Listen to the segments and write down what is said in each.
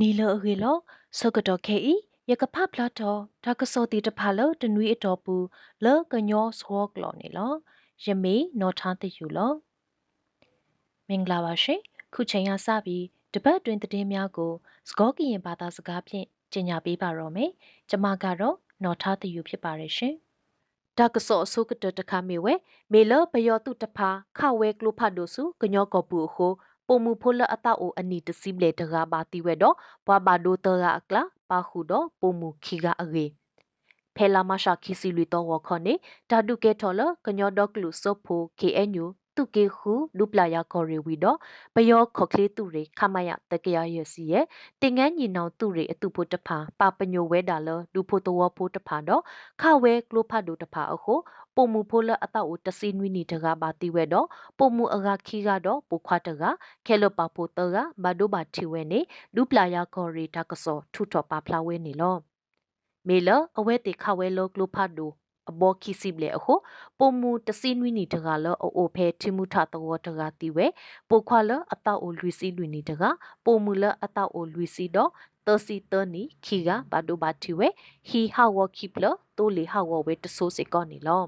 နီလအဂေလောစကတော့ခဲဤယကဖဖလာတော့ဒါကစောတီတဖာလတနွေအတော်ပူလောကညောဆောကလောနေလောယမေနော်ထားတယူလောမင်္ဂလာပါရှင်ခုချိန်ရစပြီး တပတ်တွင်သတင်းများကိုစကောကရင်ဘာသာစကားဖြင့်ကျင်ညာပေးပါတော့မယ်ကျမကတော့နော်ထားတယူဖြစ်ပါတယ်ရှင်ဒါကစောအစုကတတခမေဝဲမေလဘယောတုတဖာခဝဲကလုဖတ်ဒိုစုကညောကပူဟိုပုံမူဖိုလအတအိုအနီတစီဘလေတရာဘာတီဝဲတော့ဘွာဘာဒိုတရာအကလာပါခုတော့ပုံမူခီကအရေဖဲလာမရှာခီစီလူတော့ဝခနေတာဒုကေထော်လကညောဒေါကလူစောဖို KNU တုကေခုဒုပလာယာခေါ်ရီဝီတော့ဘယောခေါကလေးသူတွေခမယတကရရစီရဲ့တင်ငန်းညီနောင်သူတွေအတူဖို့တဖာပါပညိုဝဲတာလဒုဖို့တော်ဖို့တဖာတော့ခဝဲကလိုဖတ်ဒုတဖာအခုပုံမူဖိုလအတောက်တစီနွီနီတကဘာတီဝဲတော့ပုံမူအကခီကတော့ပုခွားတကခဲလပပိုတကဘာဒိုဘာတီဝဲနေဒုပလာယာခေါ်ရီတကစောထူထော်ပါဖလာဝဲနေလောမေလအဝဲတေခဝဲလောကလိုဖတ်ဒု အဘောခိစီဘလေအခုပုံမူတစီနွီနီတကလောအိုအိုဖဲတိမှုထတော်တကတီဝဲပိုခွာလအတောက်အိုလူစီလူနီတကပုံမူလအတောက်အိုလူစီတော့တစီတနီခီကဘာဒိုဘာတီဝဲဟီဟာဝခိပလတိုလီဟာဝဝဲတဆိုးစေကောနီလော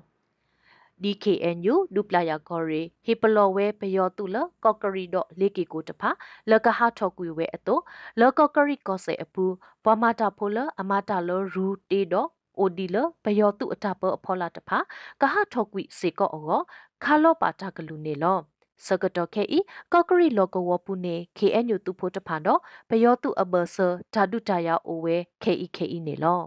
DKNU ဒုပလာယာကော်ရီဟီပလောဝဲပယောတုလကော့ကရီတော့လေကီကိုတဖာလကဟာထော်ကွေဝဲအတုလကော့ကရီကောဆေအပူဘွာမာတာဖိုလအမာတာလောရူတေတော့ အိုဒီလပယောတုအတပအဖောလာတဖာကဟထော်ကွေစေကောအောခါလောပါတာကလူနေလောစကတော့ခဲဤကော့ကရီလောကဝပူနေ KNU တူဖို့တဖာတော့ပယောတုအဘဆာဓာတုတရာအိုဝဲ KEKE နေလော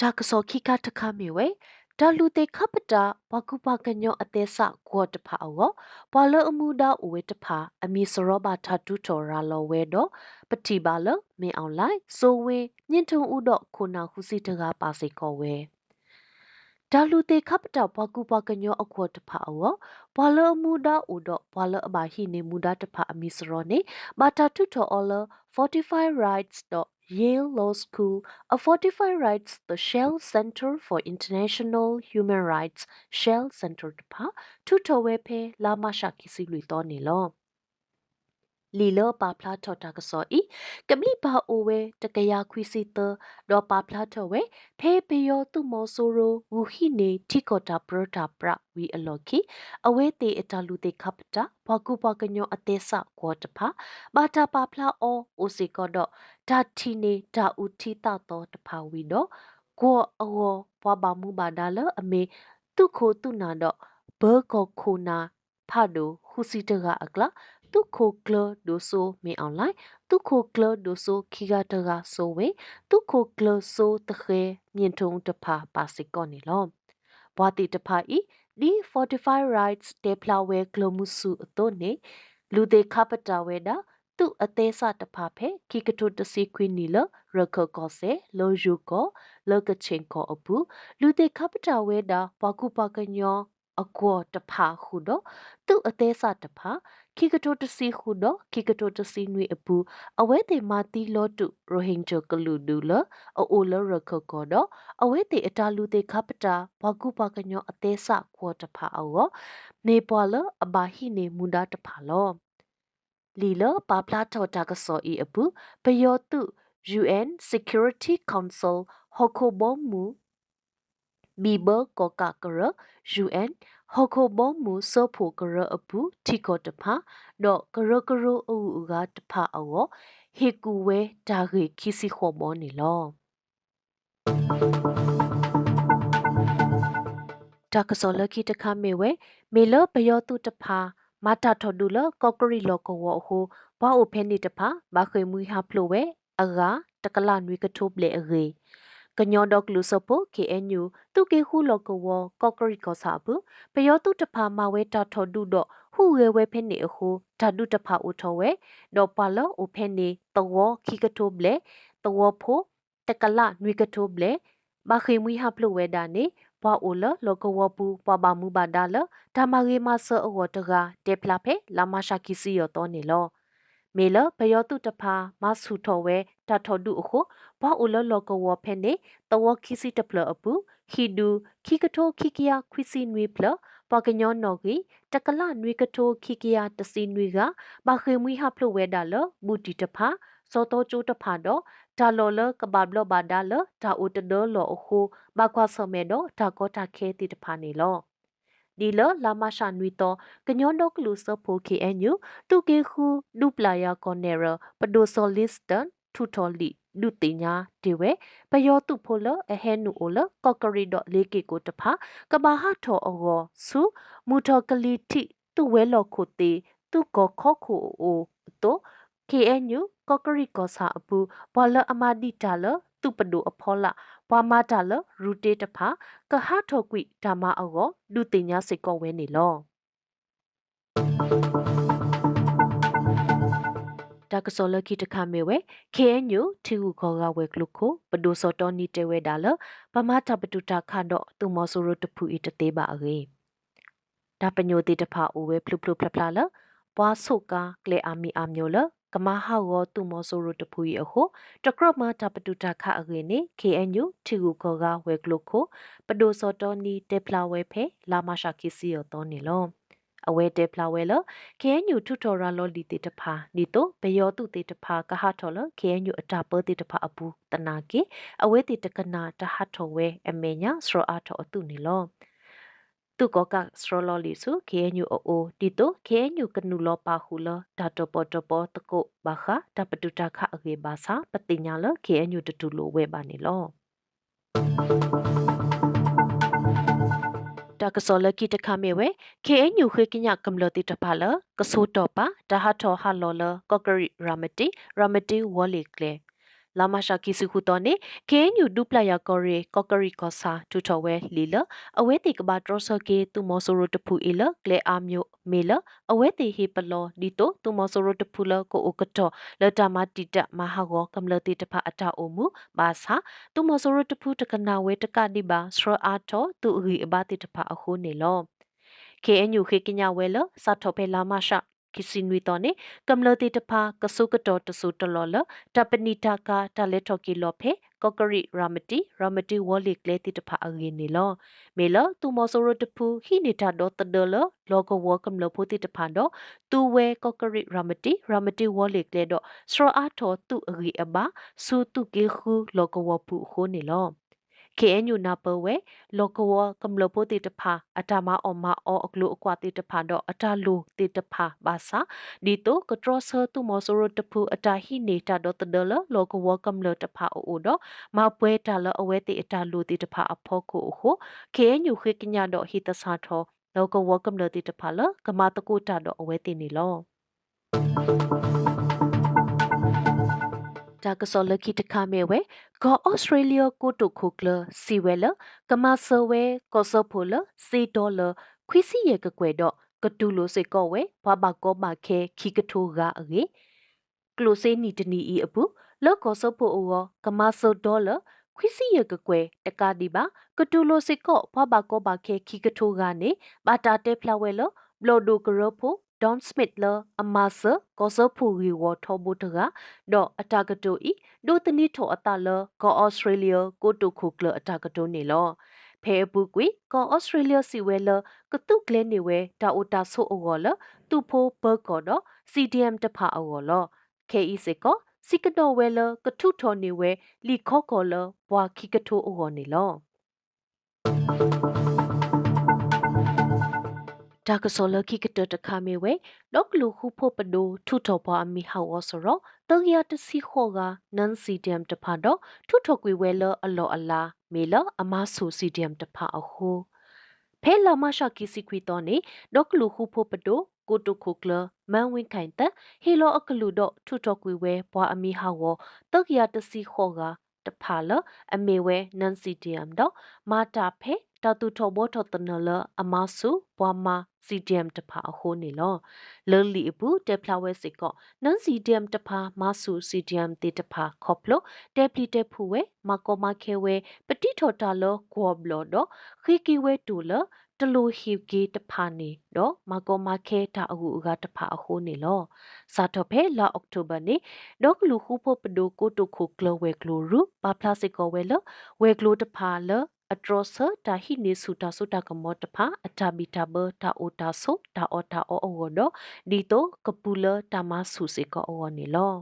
ဒါကစောခိကတခမေဝဲ ဒါလူတေခပတာဘကုပကညောအသေးစကွာတဖာအောဘလအမှုဒါအဝဲတဖာအမီစရောဘာထတူထော်ရာလောဝဲတော့ပတိပါလမင်းအောင်လိုက်ဆိုဝဲညင်ထုံဥတော့ခုနာခုစီတကားပါစေခေါ်ဝဲဒါလူတေခပတာဘကုပကညောအခွတ်တဖာအောဘလအမှုဒါဥတော့ဘလအဘာဟိနေမူဒါတဖာအမီစရောနေဘာထတူထော်အော်လ45 rights. Yale Law School, a Fortify Rights, the Shell Center for International Human Rights, Shell Center တပါထူထဝဲဖဲလာမရှာကီစီလူတော်နေလော လီလောပါဖလာထော်တာကစောဤကမ္လိဘာအိုဝဲတကယာခွီစီတဒေါ်ပါဖလာထော်ဝဲဖဲပယောသူမောဆိုရိုဝူဟိနေတီကောတာပရတာပရဝီအလော်ခီအဝဲတေအတလူတေခပတာဘကုဘကညောအသေးစကောတဖာဘာတာပါဖလာအောအိုစီကောတော့ဒါတီနေဒါဥတီတာတော့တဖာဝီတော့ကိုအောဘွားပါမှုပါဒါလအမေတုခိုတုနာတော့ဘောကောခိုနာဖာဒိုဟူစီတကအကလာ တုခိုကလဒိုဆိုမင်အွန်လိုင်းတုခိုကလဒိုဆိုခီဂတကဆိုဝေတုခိုကလဆိုတခဲမြင့်ထုံတဖာပါစစ်ကောနေလောဘွာတိတဖာဤဒီ45 rights တေဖလာဝဲဂလိုမှုစုအတုနေလူသေးခပတာဝဲတာသူအသေးစတဖာဖဲခိကတုတစီခွီနီလရခကောဆေလောယုကောလောကချင်းကောအပူလူသေးခပတာဝဲတာဘကုပကညော အကောတဖာခုတော့သူအသေးစတဖာခိကတိုတစီခုတော့ခိကတိုတစီနွေအပူအဝဲတေမာတီလောတုရိုဟင်ဂျကလူဒူလအိုလရခကောတော့အဝဲတေအတာလူတေခပတာဘကုပကညောအသေးစခွာတဖာအောနေပွာလအဘာဟိနေမူဒါတဖာလောလီလပါပလာထောတာကစောဤအပူပယောတု UN Security Council ဟခုဘ မူဘီဘကောကာကရ UN ဟခုဘမူစောဖို့ကရအပူတီကောတဖာတော့ကရကရအူအူကတဖာအောဟေကူဝဲဒါဂေခီစီခောမောနေလောတာကစောလခိတခမေဝဲမေလဘယောတုတဖာမာတာထော်ဒူလကော့ကရီလောကောဝဟိုဘာအိုဖဲနေတဖာဘာခွေမူဟာဖလိုဝဲအဂါတကလာနွေကထုပလေအဂေ ကညောဒေါကလူစပို KNU တုကေခုလောကဝကော့ကရီကောစာဘူးပယောတုတဖာမဝဲတာထော်ဒူတော့ဟူဝဲဝဲဖဲနေအခုဓာတုတဖာဦးထော်ဝဲတော့ပါလောအိုဖဲနေတဝခိကထုပလေတဝဖိုတကလာနွေကထုပလေဘာခေမွီဟာဖလိုဝဲဒါနေဘွာအိုလလောကဝပူပွားပါမှုပါဒါလဓမ္မရေမဆောအဝတကတေဖလာဖေလာမရှာကီစီယောတော့နေလော မေလဘယောတုတဖာမဆူထော်ဝဲတထော်ဒုအခုဘာအိုလလောကဝဖဲနေတဝခီစီတပလအပူခီဒူခီကထိုခီကီယာခွီစီနွေပလပကညောနော်ဂီတကလနွေကထိုခီကီယာတစီနွေကဘာခေမွီဟဖလဝဲဒါလဘူတီတဖာစောတောကျိုးတဖာတော့ဒါလောလကဘာဘလဘာဒါလဒါအိုတဒလောအခုဘာခွာဆမဲတော့ဒါကောတာခဲတီတဖာနေလော ဒီလလာမရှာနွီတော့ကညွန်ဒိုကလူစဖိုကေအန်ယူတူကေခုဒူပလာယာကော်နေရပဒိုဆိုလစ်တန်ထူထော်လီဒုတိညာဒီဝဲပယောတုဖိုလအဟဲနူအိုလကော့ကရီဒေါ်လေးကေကိုတဖာကဘာဟာထောအောဆူမူထော်ကလီတီသူဝဲလော်ခိုတေသူကောခော့ခိုအိုတို KNU ကော့ကရီကောစာအပူဘောလအမဒီတာလသူပဒိုအဖောလာ ဘွာမာတာလရူတေတဖာကဟထောကွိဓမ္မအောဒုတိညာစိတ်ကောဝဲနေလောတာကစောလခိတခမေဝဲ KNU ထီဟုခေါ်ကဝဲကလုခိုပဒိုစောတော်နီတဲဝဲဒါလပမတာပတုတာခါတော့သူမောဆိုရတဖူဤတသေးပါအေဒါပညိုတိတဖာအိုဝဲဖလုဖလုဖလဖလာလပွားဆုကာကလေအာမီအာမျိုးလ ကမဟာဝတုမောဆိုရတဖူဤအဟုတကရမတာပတုတာခအကေနေ KNU ထီဟုခေါ်ကဝဲကလုခိုပဒိုစောတော်နီတဲဖလာဝဲဖဲလာမရှာကီစီယောတော်နေလောအဝဲတဲဖလာဝဲလ KNU ထုထော်ရာလောလီတေတဖာနီတိုဘယောတုတေတဖာကဟထော်လ KNU အတာပတေတဖာအပူတနာကေအဝဲတေတကနာတဟထော်ဝဲအမေညာစရောအထော်အတုနီလော သူကကစရောလောလီစု KNU အိုတီတို KNU ကနုလောပါဟုလဒါတပတပတကုဘာခတပတုတခအကေဘာစာပတိညာလ KNU တတူလိုဝဲပါနေလောတာကစောလကီတခမေဝဲ KNU ခေကညကမ္လတိတဖလာကဆိုတော့ပါတဟထောဟာလောလကော့ကရီရာမတီရာမတီဝလီကလေ လာမရှာကီစုခုတော့နေ KNU ဒူပလာယာကော်ရီကော့ကရီကောဆာတူထော်ဝဲလီလအဝဲတီကဘာဒရဆကေတူမောဆိုရိုတဖူအီလကလေအာမျိုးမေလအဝဲတီဟေပလောဒီတိုတူမောဆိုရိုတဖူလကိုအိုကတော်လတာမတီတမဟာကောကမ္လတိတဖအတာအိုမူဘာသာတူမောဆိုရိုတဖူတကနာဝဲတကဒီဘာစရအာတော်တူအီအဘာတိတဖအခုနေလော KNU ခေကညာဝဲလစာထော်ဖဲလာမရှာ ကစီနွီတော်နေကမ္လတိတဖာကဆုကတော်တဆုတလောလတပနိတာကာတလက်ထော်ကီလောဖေကော့ကရီရာမတီရာမတီဝေါ်လီကလေတိတဖာအငင်းနေလောမေလတူမောဆိုရတဖူဟိနေတာတော့တဒလလောကဝကမ္လဖိုတိတဖာတော့တူဝဲကော့ကရီရာမတီရာမတီဝေါ်လီကလေတော့စရအာထောတူအဂီအဘာဆူတူကေခူလောကဝပူခိုနေလော KNU နာပဝဲလောကဝကမ္လပိုတိတဖာအတမအောမအောအကလုအကွာတိတဖာတော့အတလူတိတဖာဘာသာဒီတိုကထရဆတူမောဆိုရတဖူအတဟိနေတာတော့တဒလလောကဝကမ္လတဖာအိုတော့မပွဲတလအဝဲတိအတလူတိတဖာအဖို့ကိုဟို KNU ခိကညာတော့ဟိတဆာထောလောကဝကမ္လတိတဖာလကမတကုတာတော့အဝဲတိနေလော တာကစောလခိတခမဲဝဲဂေါဩစတြေးလျကိုတိုခိုကလစီဝဲလကမဆဝဲကောဆဖိုလစီဒေါ်လခွီစီရဲ့ကကွယ်တော့ကတူလိုစေကောဝဲဘဘကောမခဲခီကထိုးကအေကလိုစေနီတနီအီအပူလောကောဆဖိုအောကမဆဒေါ်လခွီစီရဲ့ကကွယ်တကာဒီပါကတူလိုစေကောဘဘကောမခဲခီကထိုးကနေဘာတာတဲဖလာဝဲလဘလော်ဒိုကရဖို Don Smith လအမဆာကောဆဖူရီဝထောဘုတကတော့အတာကတိုဤဒိုတနီထောအတာလကောဩစတြေးလျကိုတိုခုကလအတာကတိုနေလောဖဲဘူးကွေကောဩစတြေးလျစီဝဲလကတုကလဲနေဝဲတာအိုတာဆိုအောလသူဖိုဘကောတော့ CDM တဖာအောလ KE စကောစီကတော်ဝဲလကထုထော်နေဝဲလီခော့ကောလဘွာခိကထိုအောနေလော ဒါကစောလခိကတတခမေဝဲလောကလူခုဖို့ပဒိုထုထောပွားအမီဟောဝဆရောတောရတစီခောကနန်စီဒီယမ်တဖာတော့ထုထောကွေဝဲလအလောအလာမေလအမဆူစီဒီယမ်တဖာအဟုဖဲလာမရှာကီစီခွီတော့နေဒေါကလူခုဖို့ပဒိုကိုတုခုကလမန်ဝင်းခိုင်တဟေလောအကလူတော့ထုထောကွေဝဲဘွာအမီဟောဝတောရတစီခောကတဖာလအမေဝဲနန်စီဒီယမ်တော့မာတာဖဲ တတူထောဘောထောတနလအမဆုဘွာမာ CDM တဖာအဟိုးနေလောလလီအပူတက်ဖလာဝဲစစ်ကောနန် CDM တဖာမဆူ CDM တေတဖာခေါပလိုတက်ပလီတက်ဖူဝဲမကောမခဲဝဲပတိထော်တာလောဂောဘလောတော့ခိကီဝဲတူလတလူဟီဂေတဖာနေတော့မကောမခဲတာအဟုအကတဖာအဟိုးနေလောစာတော့ဖဲလာအောက်တိုဘာနေဒေါကလူခုဖို့ပဒိုကိုတိုခုကလဝဲကလူရူပါပလတ်စကောဝဲလဝဲကလူတဖာလ အဒရဆာတာဟိနေစုတာစုတာကမောတဖာအတာဘီတာဘတာအိုတာဆိုတာအောတာအောအောဒဒီတိုကပူလတာမဆုစေကောအောနေလော